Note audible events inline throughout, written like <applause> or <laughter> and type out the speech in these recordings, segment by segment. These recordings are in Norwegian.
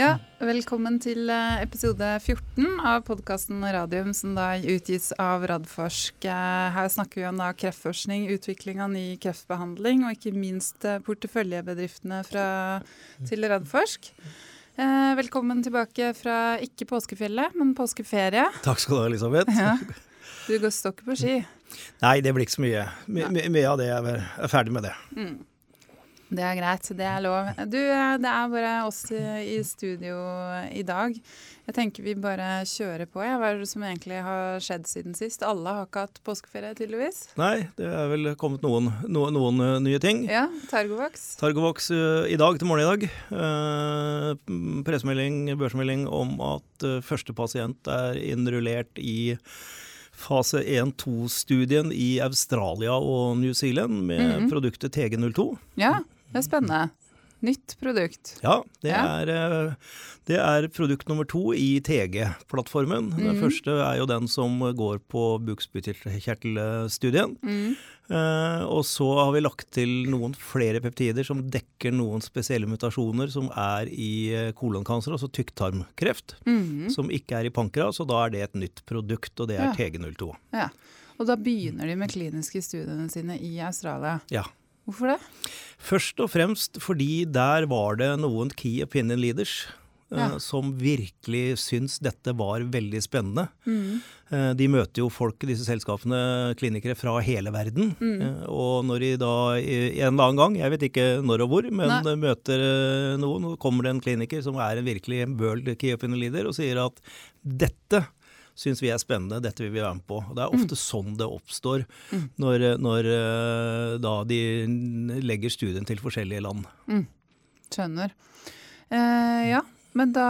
Ja, velkommen til eh, episode 14 av podkasten Radium, som da utgis av Radforsk. Eh, her snakker vi om da kreftforskning, utvikling av ny kreftbehandling, og ikke minst eh, porteføljebedriftene fra, til Radforsk. Velkommen tilbake fra ikke påskefjellet, men påskeferie. Takk skal du ha, Elisabeth. Ja. Du går stokk på ski? Nei, det blir ikke så mye. Mye av det er, er ferdig med det. Mm. Det er greit, det er lov. Du, det er bare oss i studio i dag. Jeg tenker vi bare kjører på. Ja. Hva er det som egentlig har skjedd siden sist? Alle har ikke hatt påskeferie, tydeligvis? Nei, det er vel kommet noen, noen, noen uh, nye ting. Ja, Targovax. Targovax uh, i dag, til morgen i dag. Uh, pressemelding, børsmelding om at uh, første pasient er innrullert i fase 1-2-studien i Australia og New Zealand med mm -hmm. produktet TG02. Ja, det er spennende. Nytt produkt. Ja, det, ja. Er, eh, det er, produkt nummer to i TG-plattformen. Mm. Den første er jo den som går på bukspyttkjertelstudien. Mm. Eh, og så har vi lagt til noen flere peptider som dekker noen spesielle mutasjoner som er i eh, kolonkancer, altså tykktarmkreft, mm. som ikke er i pankreas. Og da er det et nytt produkt, og det er ja. TG02. Ja. Og da begynner de med kliniske studiene sine i Australia. Ja. Hvorfor det? Først og fremst fordi der var det noen key opinion leaders eh, ja. som virkelig syns dette var veldig spennende. Mm. Eh, de møter jo folk, disse selskapene, klinikere fra hele verden. Mm. Eh, og når de da en eller annen gang, jeg vet ikke når og hvor, men Nei. møter noen, og kommer det en kliniker som er en virkelig world key opinion leader og sier at dette syns vi er spennende, dette vil vi være med på. Og Det er ofte mm. sånn det oppstår mm. når, når eh, da de legger studien til forskjellige land. Mm. Skjønner. Eh, ja, men da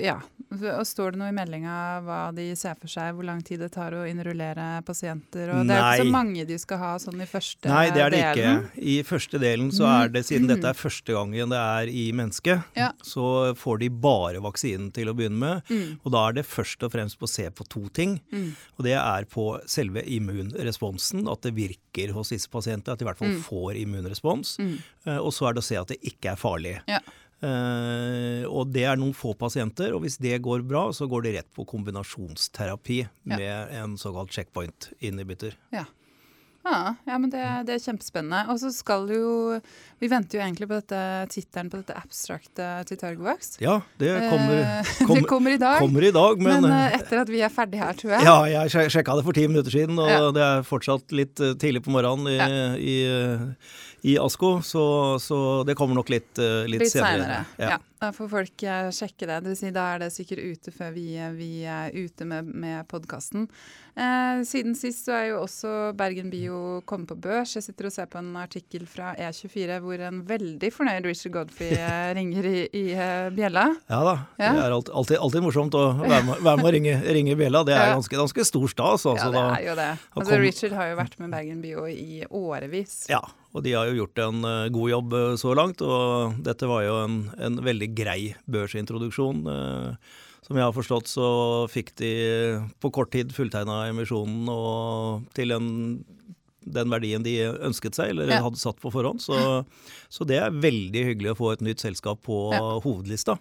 Ja. Og Står det noe i meldinga hva de ser for seg, hvor lang tid det tar å innrullere pasienter? Og det er Nei. ikke så mange de skal ha sånn i første delen? Nei, det er det delen. ikke. I første delen så er det, siden dette er første gangen det er i mennesket, ja. så får de bare vaksinen til å begynne med. Mm. Og da er det først og fremst på å se på to ting. Mm. Og det er på selve immunresponsen, at det virker hos disse pasientene, at de i hvert fall mm. får immunrespons. Mm. Eh, og så er det å se at det ikke er farlig. Ja. Uh, og det er noen få pasienter, og hvis det går bra, så går det rett på kombinasjonsterapi ja. med en såkalt checkpoint inhibitor. Ja. Ja, ja, men det, det, er kjempespennende. Og så skal jo Vi venter jo egentlig på dette tittelen på dette abstraktet til Targovax. Ja, det kommer, kom, <laughs> det kommer i dag. Kommer i dag men, men etter at vi er ferdig her, tror jeg. Ja, jeg sjekka det for ti minutter siden, og ja. det er fortsatt litt tidlig på morgenen i, ja. i i Asko, så, så, det kommer nok litt, uh, litt, litt senere. Ja. ja. Da får folk uh, sjekke det. det si, da er det sikkert ute før vi, vi er ute med, med podkasten. Eh, siden sist så er jo også Bergen Bio kommet på børs. Jeg sitter og ser på en artikkel fra E24 hvor en veldig fornøyd Richard Godfrey eh, <laughs> ringer i, i bjella. Ja da. Ja. Det er alltid, alltid, morsomt å være med, være med å ringe, ringe bjella. Det er ganske, ganske stor stas. Altså, ja, det er jo det. Altså, Richard har jo vært med Bergen Bio i årevis. Ja, og de har jo gjort en god jobb så langt. Og dette var jo en, en veldig grei børsintroduksjon. Uh, som jeg har forstått, så fikk de på kort tid fulltegna emisjonen og til en, den verdien de ønsket seg, eller ja. hadde satt på forhånd. Så, så, det er veldig hyggelig å få et nytt selskap på ja. hovedlista.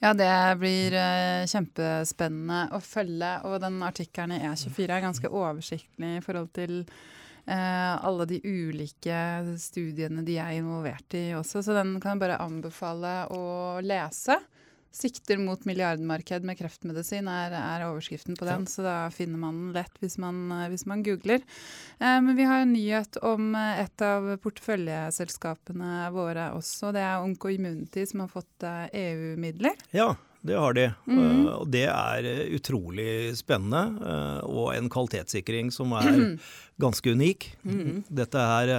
Ja, det blir uh, kjempespennende å følge. Og den artikkelen i E24 er ganske oversiktlig i forhold til alle de ulike studiene de er involvert i også, så den kan jeg bare anbefale å lese. Sikter mot milliardmarked med kreftmedisin er, er overskriften på den, ja. så da finner man den lett hvis man, hvis man googler. Eh, men vi har en nyhet om eh, et av porteføljeselskapene våre også. Det er Onkoimmunity som har fått eh, EU-midler. Ja, det har de. Mm. Og det er utrolig spennende. Og en kvalitetssikring som er ganske unik. Mm. Dette her,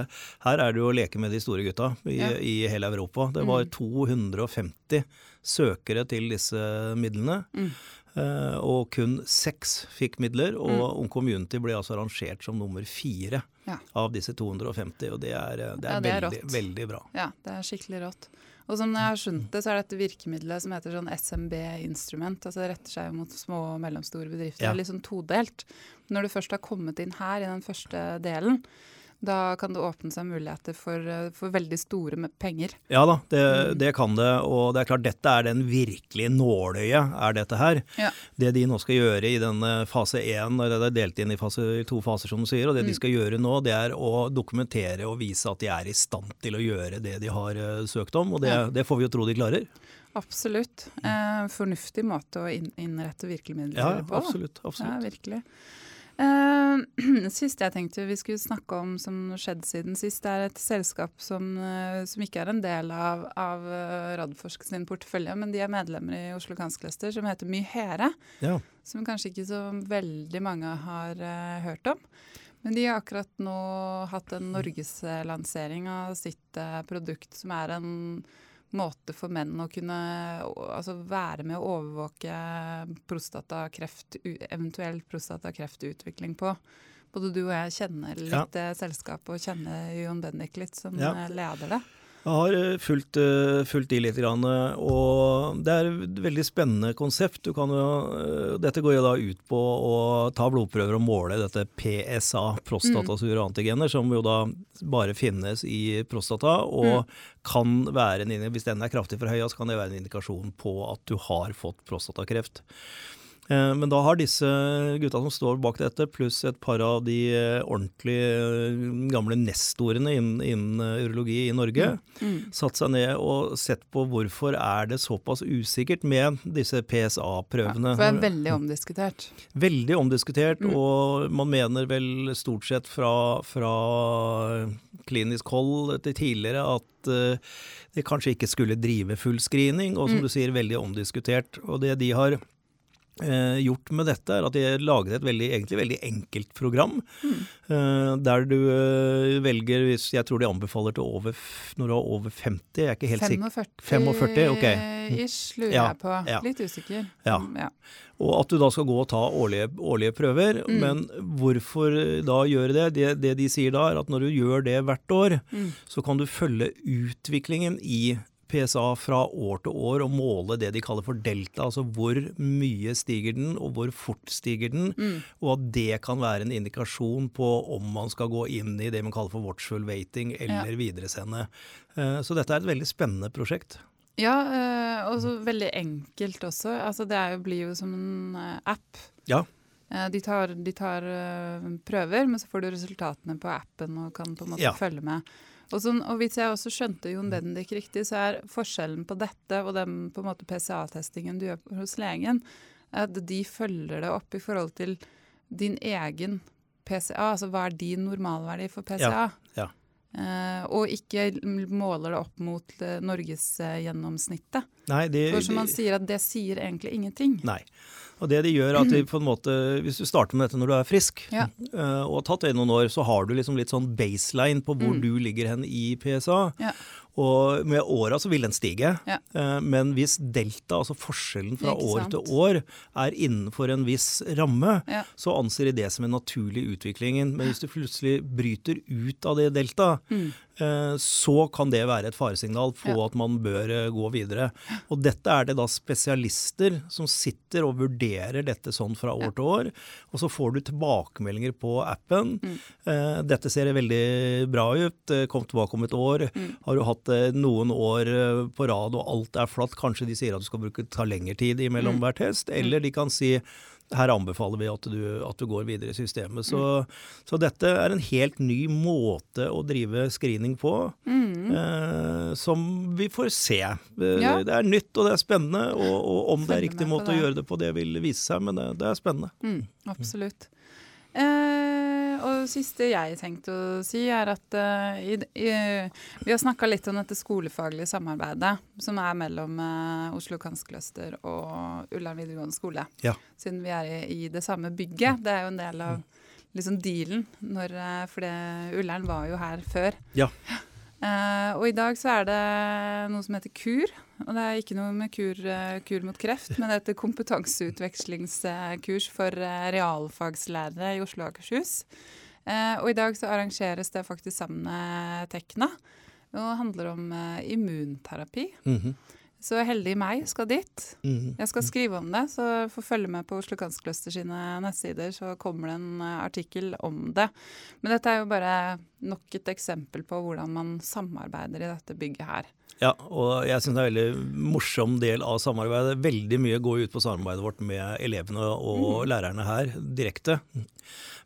her er det jo å leke med de store gutta i, ja. i hele Europa. Det var 250 mm søkere til disse midlene. Mm. Og kun seks fikk midler, og mm. Community ble altså arrangert som nummer fire ja. av disse 250. Og det er, det er, ja, det er veldig, veldig, bra. Ja, det er skikkelig rått. Og som jeg har skjønt det, så er dette virkemidlet som heter sånn SMB Instrument. altså Det retter seg mot små og mellomstore bedrifter. Ja. Litt sånn todelt. Når du først har kommet inn her i den første delen, Da kan det åpne seg muligheter for, eh, for veldig store penger. Ja da, det, mm. det, kan det. Og det er klart dette er den virkelige nåløyet, er dette her. Ja. Det de nå skal gjøre i denne fase én, det er delt inn i fase, to faser som du sier, og det mm. de skal gjøre nå, det er å dokumentere og vise at de er i stand til å gjøre det de har uh, søkt om. Og det, ja. det, får vi jo tro de klarer. Absolutt. Eh, fornuftig måte å innrette virkemidler ja, på. Absolutt, absolutt. Ja, virkelig. <clears throat> Uh, siste jeg tenkte vi skulle snakke om som skjedde siden sist, er et selskap som, uh, som ikke er en del av, av uh, Radforsk sin portefølje, men de er medlemmer i Oslo Kansklester, som heter Myhere. Ja. Som kanskje ikke så veldig mange har hørt om. Men de har akkurat nå hatt en norgeslansering av sitt produkt, som er en måte for menn å kunne altså være med å overvåke prostatakreft, eventuell prostatakreftutvikling på. Både du og jeg kjenner litt ja. selskapet og kjenner Jon Bendik litt, som ja. leder det. Jeg har eh, fulgt, eh, fulgt de litt, og det er et veldig spennende konsept. Jo, eh, dette går jo da ut på å ta blodprøver og måle dette PSA, prostatasure-antigener, mm. som jo da bare finnes i prostata, og mm. kan være en, hvis den er kraftig for høy, så kan det være en indikasjon på at du har fått prostatakreft. Eh, men da har disse gutta som står bak dette, pluss et par av de ordentlig ordentlige eh, gamle nestorene innen, innen urologi i Norge, mm. Mm. satt seg ned og sett på hvorfor er det såpass usikkert med disse PSA-prøvene. Ja, for det er veldig omdiskutert. Veldig omdiskutert, mm. og man mener vel stort sett fra, fra klinisk hold til tidligere at det de kanskje ikke skulle drive full screening, og som mm. du sier, veldig omdiskutert. Og det de har eh, gjort med dette, er at de har laget et veldig, egentlig veldig enkelt program. Mm. Eh, der du eh, velger hvis Jeg tror de anbefaler til over når du er over 50, jeg er ikke helt 45, sikker. 45 okay. Ish lurer ja, jeg på. Ja. Litt usikker. Ja. Mm, ja. Og at du da skal gå og ta årlige, årlige prøver. Mm. Men hvorfor da gjøre det? det? det? de sier da, er at når du gjør det hvert år, mm. så kan du følge utviklingen i PSA fra år til år og måle det de kaller for delta, altså hvor mye stiger den, og hvor fort stiger den, mm. og at det kan være en indikasjon på om man skal gå inn i det man kaller for watchful waiting eller ja. videresende. Eh, så dette er et veldig spennende prosjekt. Ja, eh, og så veldig enkelt også. Altså det jo, blir jo som en eh, app. Ja. De tar, de tar, prøver, men så får du resultatene på appen og kan på en måte ja. følge med. Og, sånn, og, hvis jeg også skjønte Jon Bendik riktig, så er forskjellen på dette og den på en måte PCA-testingen du gjør hos legen, at de følger det opp i forhold til din egen PCA. Altså hva er din normalverdi for PCA? Ja, ja. Uh, og ikke måler det opp mot norgesgjennomsnittet. Nei, det, For som man sier, at det sier egentlig ingenting. Nei. Og det de gjør, at de på en måte, Hvis du starter med dette når du er frisk, ja. uh, og har tatt det i noen år, så har du liksom litt sånn baseline på hvor mm. du ligger hen i PSA. Ja. Og med åra så vil den stige. Ja. Uh, men hvis delta, altså forskjellen fra år til år, er innenfor en viss ramme, ja. så anser de det som en naturlig utvikling. Men hvis du plutselig bryter ut av det delta, mm. Uh, så kan det være et faresignal på ja. at man bør gå videre. Og dette er det da spesialister som sitter og vurderer dette sånn fra år til år. Og så får du tilbakemeldinger på appen. Mm. Uh, dette ser veldig bra ut. Kom tilbake om et år. Mm. Har du hatt eh, noen år eh, på rad og alt er flatt, kanskje de sier at du skal bruke, ta lengre tid imellom mm. hver test. Eller de kan si her anbefaler vi at du, at du går videre i systemet. Så, mm. så, dette er en helt ny måte å drive screening på, mm. eh, som vi får se. Eh, ja. Det er nytt og det er spennende, og, og om det er riktig måte å gjøre det på, det vil vise seg, men det, det er spennende. Mm, absolutt. Eh, og det siste jeg tenkte å si, er at uh, i, i, vi har snakka litt om dette skolefaglige samarbeidet som er mellom uh, Oslo Kanskløster og Ullern videregående skole. Ja. Siden vi er i, i, det samme bygget. Det er jo en del av liksom, dealen. Når, uh, for Ullern var jo her før. Ja. <laughs> Uh, og i dag så er det noe som heter KUR. Og det er ikke noe med kur, uh, kur mot kreft, men det heter kompetanseutvekslingskurs for uh, realfagslærere i Oslo og Akershus. og i dag så arrangeres det faktisk sammen med Tekna. Og handler om immunterapi. Mm -hmm. Så heldig meg skal dit. Mhm. Jeg skal skrive om det, så får følge med på Oslo Kanskløster sine nettsider, så kommer det en eh, artikkel om det. Men dette er jo bare nok et eksempel på hvordan man samarbeider i dette bygget her. Ja, og jeg syns det er en veldig morsom del av samarbeidet. Veldig mye går ut på samarbeidet vårt med elevene og lærerne her direkte.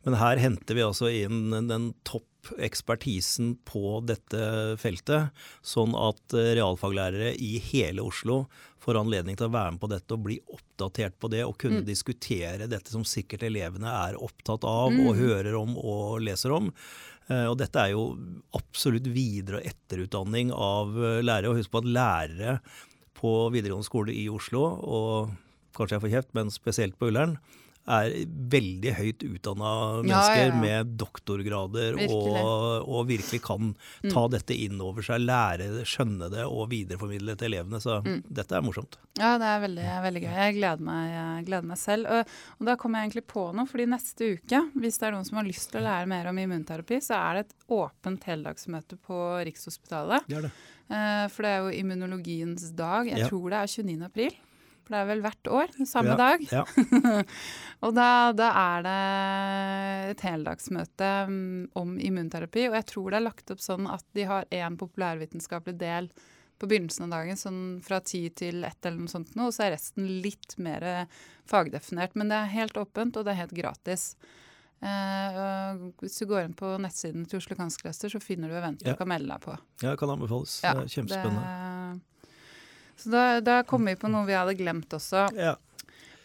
Men her henter vi altså inn den topp ekspertisen på dette feltet, sånn at eh, realfaglærere i hele Oslo får anledning til å være med på dette og bli oppdatert på det, og kunne diskutere dette som sikkert elevene er opptatt av og hører om og leser om. Eh, Og dette er jo absolutt videre- og etterutdanning av eh, lærere. Og husk på at lærere på videregående skole i Oslo, og kanskje jeg får kjeft, men spesielt på Ullern, er veldig høyt utdanna mennesker ja, ja. med doktorgrader Virkelig. Mm. Og, og virkelig kan ta dette inn over seg, lære det, skjønne det og videreformidle det til elevene. Så Mm. dette er morsomt. Ja, det er veldig, veldig gøy. Jeg gleder meg, jeg gleder meg selv. Og, og da kommer jeg egentlig på noe, fordi neste uke, hvis det er noen som har lyst til å lære mer om immunterapi, så er det et åpent heldagsmøte på Rikshospitalet. Det det. Eh, for det er jo immunologiens dag. Jeg Ja. tror det er 29. april. For det er vel hvert år, samme Ja, dag. Ja. <laughs> Og da, da er det et heldagsmøte mm, om immunterapi, og jeg tror det er lagt opp sånn at de har én populærvitenskapelig del på begynnelsen av dagen, sånn fra ti til ett eller noe sånt og så er resten litt mer fagdefinert. Men det er helt åpent, og det er helt gratis. Eh, hvis du går inn på nettsiden til Oslo Kunstcluster, så finner du eventer Ja. du kan melde deg på. ja, det kan anbefales. det er kjempespennende. det- så da, da kom vi på noe vi hadde glemt også. Ja.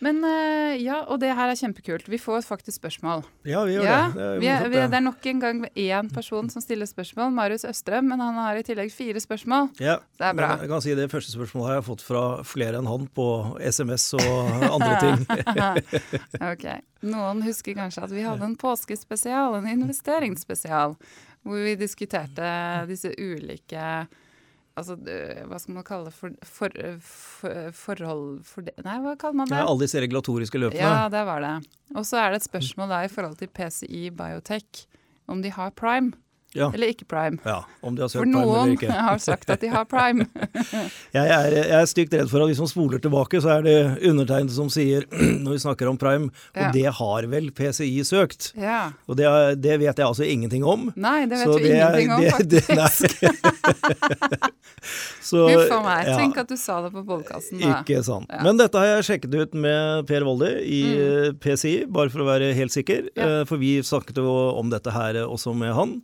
Men eh, ja, og det her er kjempekult. Vi får faktisk spørsmål. ja, vi gjør Ja, det. Det er, vi det er nok en gang én person som stiller spørsmål, Marius Østrøm, men han har i tillegg fire spørsmål. Ja, Det er bra. Jeg kan si Det første spørsmålet har jeg fått fra flere enn han på SMS og andre ting. <laughs> ok. Noen husker kanskje at vi hadde en påskespesial, en investeringsspesial, hvor vi diskuterte disse ulike Altså, hva skal man kalle det? For, for, for, forhold for det Nei, hva kaller man det? Ja, alle disse regulatoriske løpene. Ja, det var det. Og så er det et spørsmål da i forhold til PCI Biotech, om de har prime Ja. eller ikke prime. Ja, Om de har For noen har sagt at de har prime. <laughs> Jeg er, jeg er stygt redd for at hvis man spoler tilbake, så er det undertegnede som sier, <clears throat> når vi snakker om prime, og Ja. det har vel PCI søkt. Ja. Og det, det vet jeg altså ingenting om. Nei, det vet du det ingenting om, faktisk. <laughs> Huff a meg. Tenk at du sa det på podkasten. Ikke sant. Men dette har jeg sjekket ut med Per Volde i Mm. eh, PCI, bare for å være helt sikker. Eh, For vi snakket jo om dette her også med han.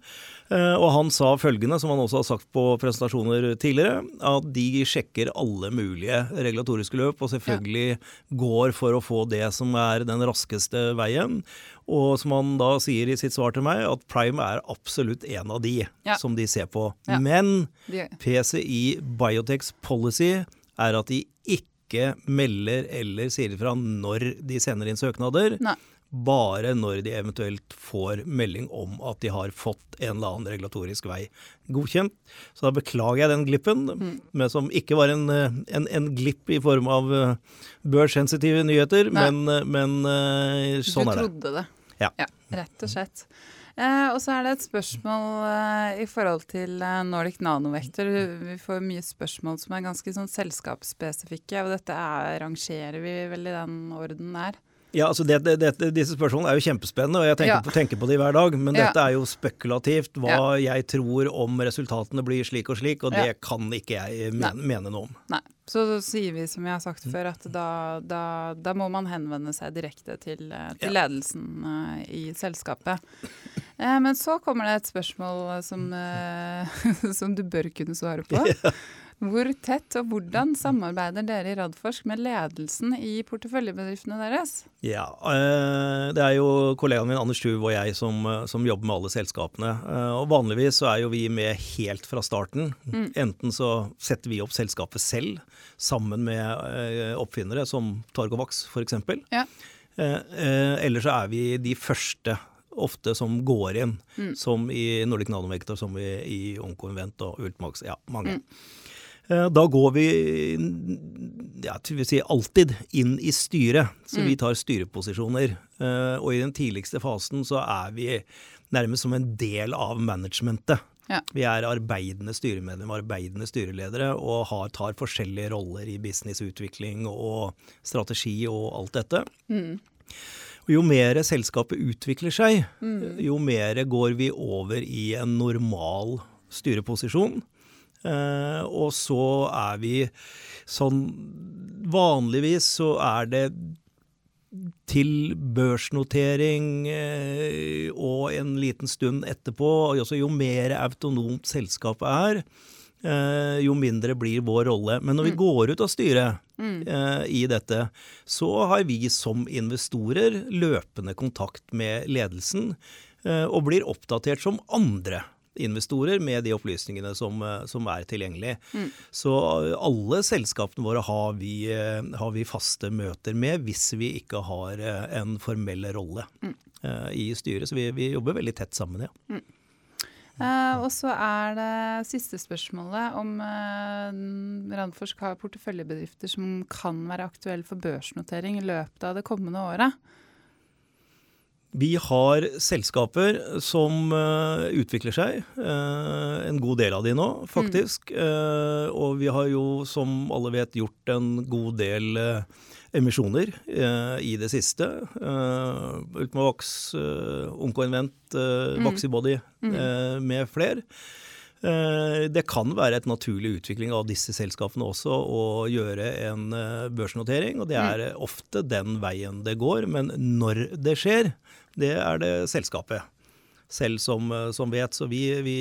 Eh, Og han sa følgende, som han også har sagt på presentasjoner tidligere, at de sjekker alle mulige regulatoriske løp, og selvfølgelig går for å få det som er den raskeste veien. Og som han da sier i sitt svar til meg, at Prime er absolutt en av de Ja. som de ser på. Ja. Men PCI Biotechs policy er at de ikke melder eller sier ifra når de sender inn søknader. Nei. Bare når de eventuelt får melding om at de har fått en eller annen regulatorisk vei godkjent. Så da beklager jeg den glippen, Mm. men som ikke var en, en, en glipp i form av eh, børssensitive nyheter, Nei. men, eh, men eh, sånn du er det. Du trodde det. Ja. Rett og slett. Eh, og så er det et spørsmål eh, i forhold til eh, Nordic Nanovekter. Vi får mye spørsmål som er ganske sånn selskapsspesifikke, og dette er, rangerer vi vel i den orden der. Ja, altså det, det, det, Disse spørsmålene er jo kjempespennende, og jeg tenker, Ja. på, tenker på de hver dag. Men Ja. dette er jo spekulativt. Hva jeg tror om resultatene blir slik og slik, og det Ja. kan ikke jeg mene, mene noe om. Nei. Så sier vi som jeg har sagt før, at da, da, da må man henvende seg direkte til, eh, til ledelsen uh, i selskapet. Eh, men så kommer det et spørsmål som, uh, <laughs> som du bør kunne svare på. <laughs> Hvor tett og hvordan samarbeider dere i Radforsk med ledelsen i porteføljebedriftene deres? Ja, eh, Det er jo kollegaen min Anders Tuv og jeg som, eh, som jobber med alle selskapene. Eh, Og Vanligvis så er jo vi med helt fra starten. Mm. Enten så setter vi opp selskapet selv, sammen med oppfinnere som Torgovax f.eks. Ja. Eller så er vi de første ofte som går inn, Mm. som i Nordic Nanovektor, som i, i Onkoinvent og Ultmax. Ja, mange. Mm. Eh, Da går vi ja, vi si alltid inn i styret, så vi tar styreposisjoner. Eh, Og i den tidligste fasen så er vi nærmest som en del av managementet. Ja. Vi er arbeidende styremedlemmer, arbeidende styreledere, og har, tar forskjellige roller i businessutvikling og strategi og alt dette. Og jo mer selskapet utvikler seg, jo mer går vi over i en normal styreposisjon. Eh, og så er vi sånn Vanligvis så er det til børsnotering eh, og en liten stund etterpå. Altså, jo mer autonomt selskapet er, eh, jo mindre blir vår rolle. Men når vi går ut av styret eh, i dette, så har vi som investorer løpende kontakt med ledelsen eh, og blir oppdatert som andre investorer med de opplysningene som, eh, som er tilgjengelige. Så alle selskapene våre har vi, eh, har vi faste møter med hvis vi ikke har eh, en formell rolle mm. i styret. Så vi, vi jobber veldig tett sammen, ja. Eh, og så er det siste spørsmålet om uh, Randforsk har porteføljebedrifter som kan være aktuelle for børsnotering i løpet av det kommende året. Vi har selskaper som eh, utvikler seg, eh, en god del av de nå, faktisk. Eh, og vi har jo, som alle vet, gjort en god del emisjoner i det siste. Ultimavax, Oncoinvent, uh, Vaxibody eh, med flere. Eh, Det kan være et naturlig utvikling av disse selskapene også å gjøre en børsnotering, og det er ofte den veien det går. Men når det skjer, det er det selskapet selv som, eh, som vet. Så vi, vi,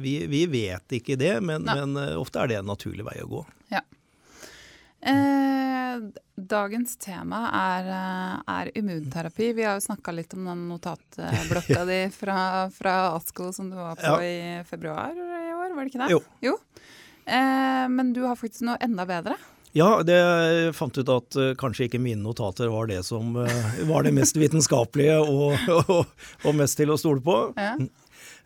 vi, vi vet ikke det, men, men eh, ofte er det en naturlig vei å gå. Ja. Eh, dagens tema er, eh, er immunterapi. Vi har jo snakka litt om den notatblokka <laughs> di fra, fra ASKO som du var på Ja. i februar i år, var det ikke det? Jo. Eh, men du har faktisk noe enda bedre. Ja, det jeg fant ut at uh, kanskje ikke mine notater var det som uh, var det mest vitenskapelige og, og, og mest til å stole på. Ja.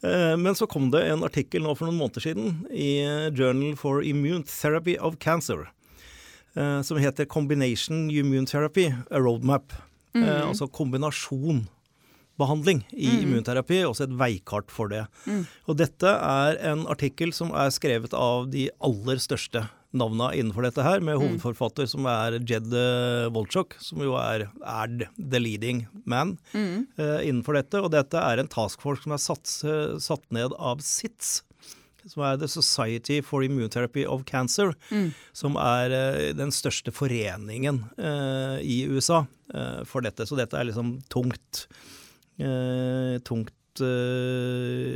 Uh, Men så kom det en artikkel nå for noen måneder siden i Journal for Immune Therapy of Cancer, som heter Combination Immune Therapy, a roadmap. Eh, Altså kombinasjonbehandling i immunterapi, også et veikart for det. Og dette er en artikkel som er skrevet av de aller største navna innenfor dette her, med hovedforfatter som er Jed eh, Wolchok, som jo er, er the leading man eh, innenfor dette. Og dette er en taskforce som er satt, eh, satt ned av SITS, som er The Society for Immunotherapy of Cancer, som er uh, den største foreningen uh, i USA uh, for dette. Så dette er liksom tungt, tungt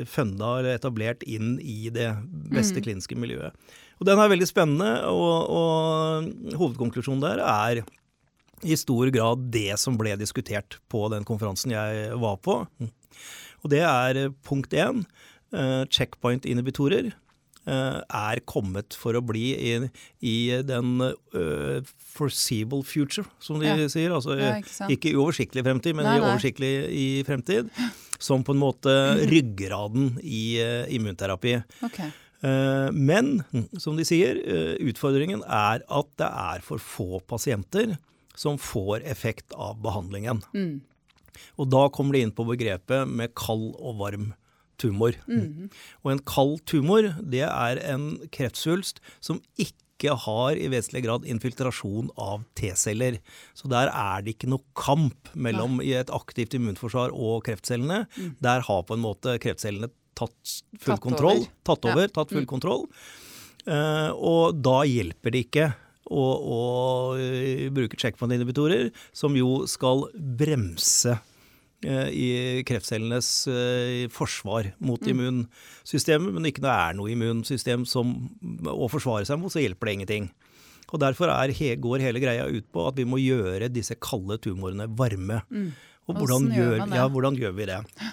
funda eller etablert inn i det beste kliniske miljøet. Og den er veldig spennende, og, og hovedkonklusjonen der er i stor grad det som ble diskutert på den konferansen jeg var på. Og det er eh, punkt én. eh, Checkpoint-inhibitorer eh, er kommet for å bli i, i den uh, foreseeable future, som de Ja. sier. Altså Ja, ikke ikke i oversiktlig fremtid, men Nei, i nei. oversiktlig i fremtid. Som på en måte <clears throat> ryggraden i uh, immunterapi. Ok. Eh, Men som de sier, eh, utfordringen er at det er for få pasienter som får effekt av behandlingen. Og da kommer de inn på begrepet med kald og varm tumor. Og en kald tumor, det er en kreftsvulst som ikke har i vesentlig grad infiltrasjon av T-celler. Så der er det ikke noe kamp mellom et aktivt immunforsvar og kreftcellene. Der har på en måte kreftcellene tatt full Tatt kontroll. over. Tatt Ja. tatt full kontroll. Uh, og da hjelper det ikke å, å eh, bruke checkpoint-inhibitorer, som jo skal bremse uh, i kreftcellenes uh, forsvar mot immunsystemet. Men ikke når det er noe immunsystem som, å forsvare seg mot, så hjelper det ingenting. Og Derfor er, går hele greia ut på at vi må gjøre disse kalde tumorene varme. Og hvordan Hvordan gjør gjør, ja, hvordan gjør vi det? <gasps>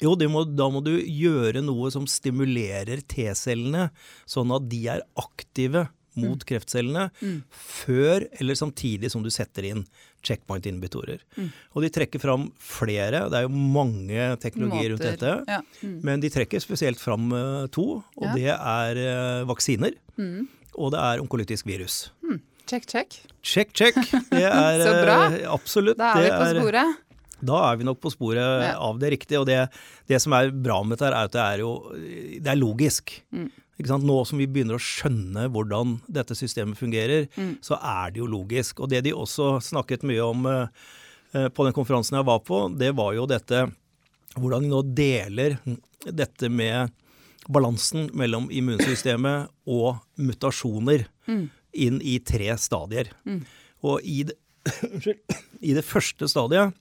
Jo, det må, da må du gjøre noe som stimulerer T-cellene, sånn at de er aktive mot kreftcellene før eller samtidig som du setter inn checkpoint-inhibitorer. Og de trekker fram flere, det er jo mange teknologier rundt dette, Ja. Mm. men de trekker spesielt fram eh, to, og Ja. det er eh, vaksiner, Mm. og det er onkolytisk virus. Check, check. Check, check. Det <laughs> er Så bra. eh, absolutt. Da er vi på sporet. Da er vi nok på sporet ja. av det riktige. Og det, det, som er bra med dette, er at det er jo det er logisk. Mm. Nå som vi begynner å skjønne hvordan dette systemet fungerer, mm. så er det jo logisk. Og det de også snakket mye om uh, på den konferansen jeg var på, det var jo dette hvordan de nå deler dette med balansen mellom immunsystemet og mutasjoner mm. inn i tre stadier. Mm. Og i det, <coughs> <coughs> i det første stadiet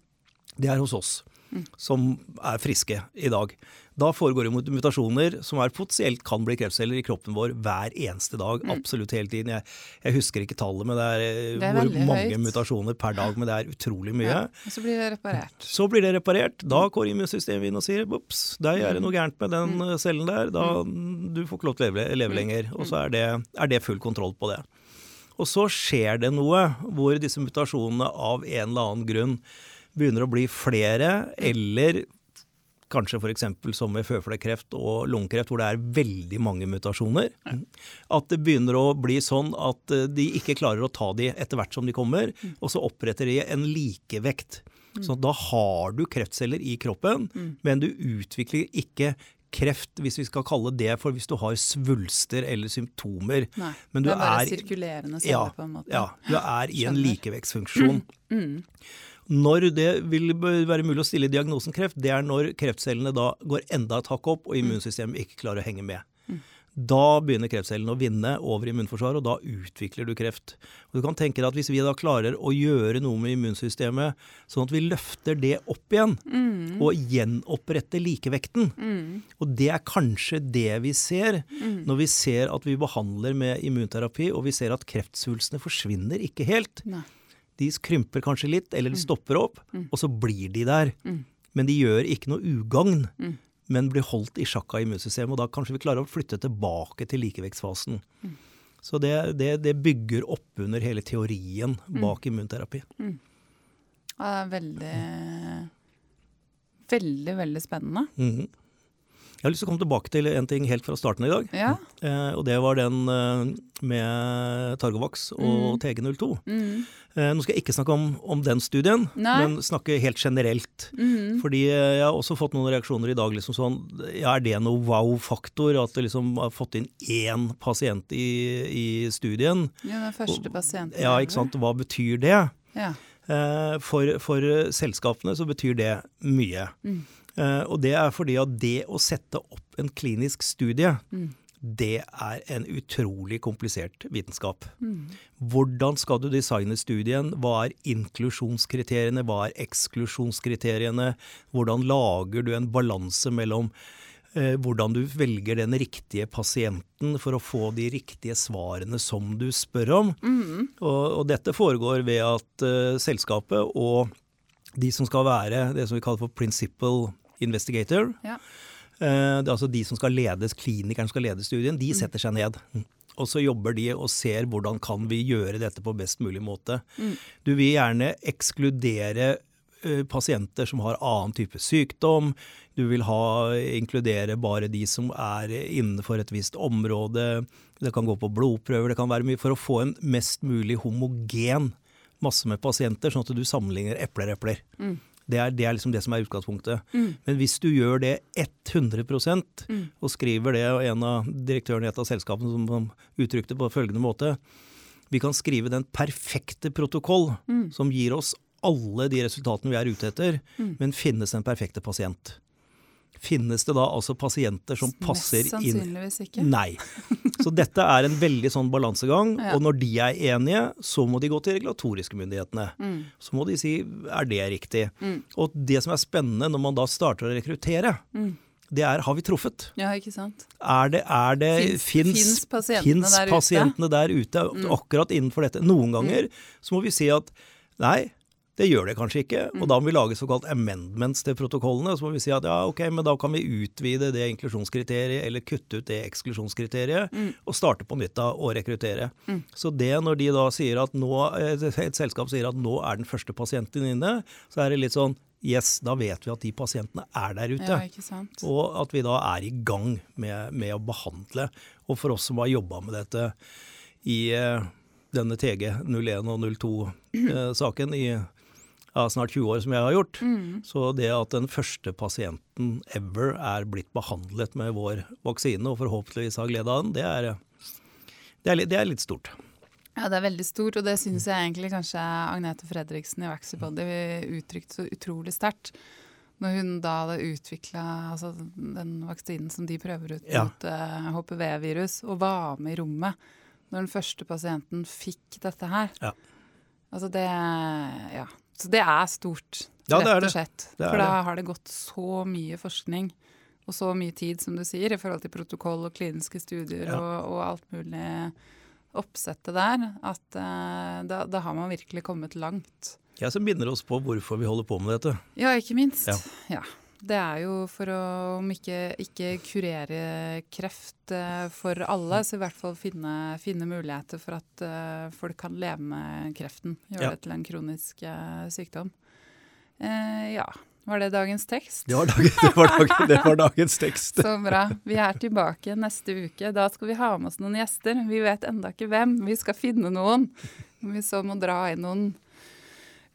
det er hos oss, mm. som er friske i dag. Da foregår det mutasjoner som er potensielt kan bli kreftceller i kroppen vår hver eneste dag. Mm. Absolutt hele tiden. Jeg, jeg, husker ikke tallet, men det er, eh, det er hvor mange høyt. mutasjoner per dag. Men det er utrolig mye. Ja, og så blir det reparert. Så blir det reparert. Da går immunsystemet inn og sier ops, der er det noe gærent med den mm. cellen der. Da, mm. Du får ikke lov til å leve, leve lenger. Og så er det, er det full kontroll på det. Og så skjer det noe hvor disse mutasjonene av en eller annen grunn begynner å bli flere, eller kanskje f.eks. som med føflekkreft og lungekreft, hvor det er veldig mange mutasjoner. At det begynner å bli sånn at eh, de ikke klarer å ta de etter hvert som de kommer, og så oppretter de en likevekt. Så da har du kreftceller i kroppen, men du utvikler ikke kreft, hvis vi skal kalle det for hvis du har svulster eller symptomer. Nei, Men du det er bare er, sirkulerende celler, ja, på en måte. Ja, du er i en likevektsfunksjon. Mm. Mm. Når det vil være mulig å stille diagnosen kreft, det er når kreftcellene da går enda et hakk opp og immunsystemet ikke klarer å henge med. Da begynner kreftcellene å vinne over immunforsvaret, og da utvikler du kreft. Og du kan tenke deg at Hvis vi da klarer å gjøre noe med immunsystemet, sånn at vi løfter det opp igjen, mm. og gjenoppretter likevekten mm. Og det er kanskje det vi ser mm. når vi ser at vi behandler med immunterapi, og vi ser at kreftsvulstene forsvinner ikke helt. Ne. De krymper kanskje litt, eller de mm. stopper opp, mm. og så blir de der. Mm. Men de gjør ikke noe ugagn, men blir holdt i sjakk av immunsystemet. Og da kanskje vi klarer å flytte tilbake til likevektsfasen. Så det, det, det, bygger opp under hele teorien bak immunterapi. Mm. det er veldig, veldig, veldig spennende. Mm -hmm. Jeg har lyst til å komme tilbake til en ting helt fra starten i dag. Ja. Eh, og det var den eh, med Targovax og mm. TG02. Mm. Eh, nå skal jeg ikke snakke om, om den studien, Nei. men snakke helt generelt. Mm. Fordi jeg har også fått noen reaksjoner i dag. liksom sånn, ja, Er det noe wow-faktor at det liksom har fått inn én pasient i, i studien? Ja, den første pasienten. Ja, ikke sant. Hva betyr det? Ja. Eh, for, for selskapene så betyr det mye. Mm. Eh, og det er fordi at det å sette opp en klinisk studie, mm. det er en utrolig komplisert vitenskap. Mm. Hvordan skal du designe studien? Hva er inklusjonskriteriene? Hva er eksklusjonskriteriene? Hvordan lager du en balanse mellom eh, hvordan du velger den riktige pasienten for å få de riktige svarene som du spør om. Mm. Og, og, dette foregår ved at uh, selskapet og de som skal være det som vi kaller for principal investigator. Ja. Uh, det er altså de som skal ledes, Klinikeren som skal lede studien. De mm. setter seg ned. Og så jobber de og ser hvordan kan vi gjøre dette på best mulig måte. Mm. Du vil gjerne ekskludere uh, pasienter som har annen type sykdom. Du vil ha, inkludere bare de som er innenfor et visst område. Det kan gå på blodprøver, det kan være mye for å få en mest mulig homogen masse med pasienter, sånn at du sammenligner epler og epler. Mm. Det er, det er, liksom det som er utgangspunktet. Mm. Men hvis du gjør det 100 mm. og skriver det, og en av direktørene i et av selskapene som, uttrykte på følgende måte Vi kan skrive den perfekte protokoll mm. som gir oss alle de resultatene vi er ute etter, mm. men finnes den perfekte pasient? Finnes det da altså pasienter som passer inn sannsynligvis ikke. Nei. Så dette er en veldig sånn balansegang. Ja. Og når de er enige, så må de gå til regulatoriske myndighetene. Mm. Så må de si er det riktig. Mm. Og det som er spennende når man da starter å rekruttere, mm. det er har vi truffet? Ja, ikke sant? Er det, er det Fins, pasientene, pasientene, der, pasientene der ute? Mm. akkurat innenfor dette? Noen ganger mm. så må vi si at nei, det gjør det kanskje ikke, og mm. da må vi lage såkalt amendments til protokollene. Så må vi si at ja, ok, men da kan vi utvide det inklusjonskriteriet, eller kutte ut det eksklusjonskriteriet, mm. og starte på nytt da og rekruttere. Mm. Så det når de da sier at nå, et selskap sier at nå er den første pasienten inne, så er det litt sånn Yes, da vet vi at de pasientene er der ute. Ja, og at vi da er i gang med, med å behandle. Og for oss som har jobba med dette i uh, denne TG 01 og 02-saken eh, i ja, snart 20 år som jeg har gjort. Mm. Så det at den første pasienten ever er blitt behandlet med vår vaksine, og forhåpentligvis har glede av den, det er, det er, det er litt stort. Ja, det er veldig stort, og det syns jeg egentlig kanskje Agnete Fredriksen i Vaxibody uttrykte så utrolig sterkt. Når hun da hadde utvikla altså, den vaksinen som de prøver ut ja. mot uh, eh, HPV-virus, og var med i rommet når den første pasienten fikk dette her. Ja. Altså det Ja. Så det er stort, ja, rett og slett. For da har det gått så mye forskning og så mye tid, som du sier, i forhold til protokoll og kliniske studier ja. og, og, alt mulig oppsettet der, at uh, da, da, har man virkelig kommet langt. Jeg Som binder oss på hvorfor vi holder på med dette. Ja, ikke minst. Ja. ja. Det er jo for å, om ikke, ikke kurere kreft uh, for alle, så i hvert fall finne, finne muligheter for at uh, folk kan leve med kreften. Gjøre ja. det til en kronisk uh, sykdom. ja. Var det dagens tekst? Det var, dagen, det, var dagen, det var, dagens tekst. <laughs> Så bra. Vi er tilbake neste uke. Da skal vi ha med oss noen gjester. Vi vet enda ikke hvem. Vi skal finne noen. Vi så må dra inn noen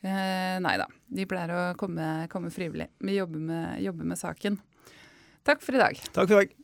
Eh, nei da, de pleier å komme, komme frivillig. Vi jobber med, jobber med saken. Takk for i dag. Takk for i dag.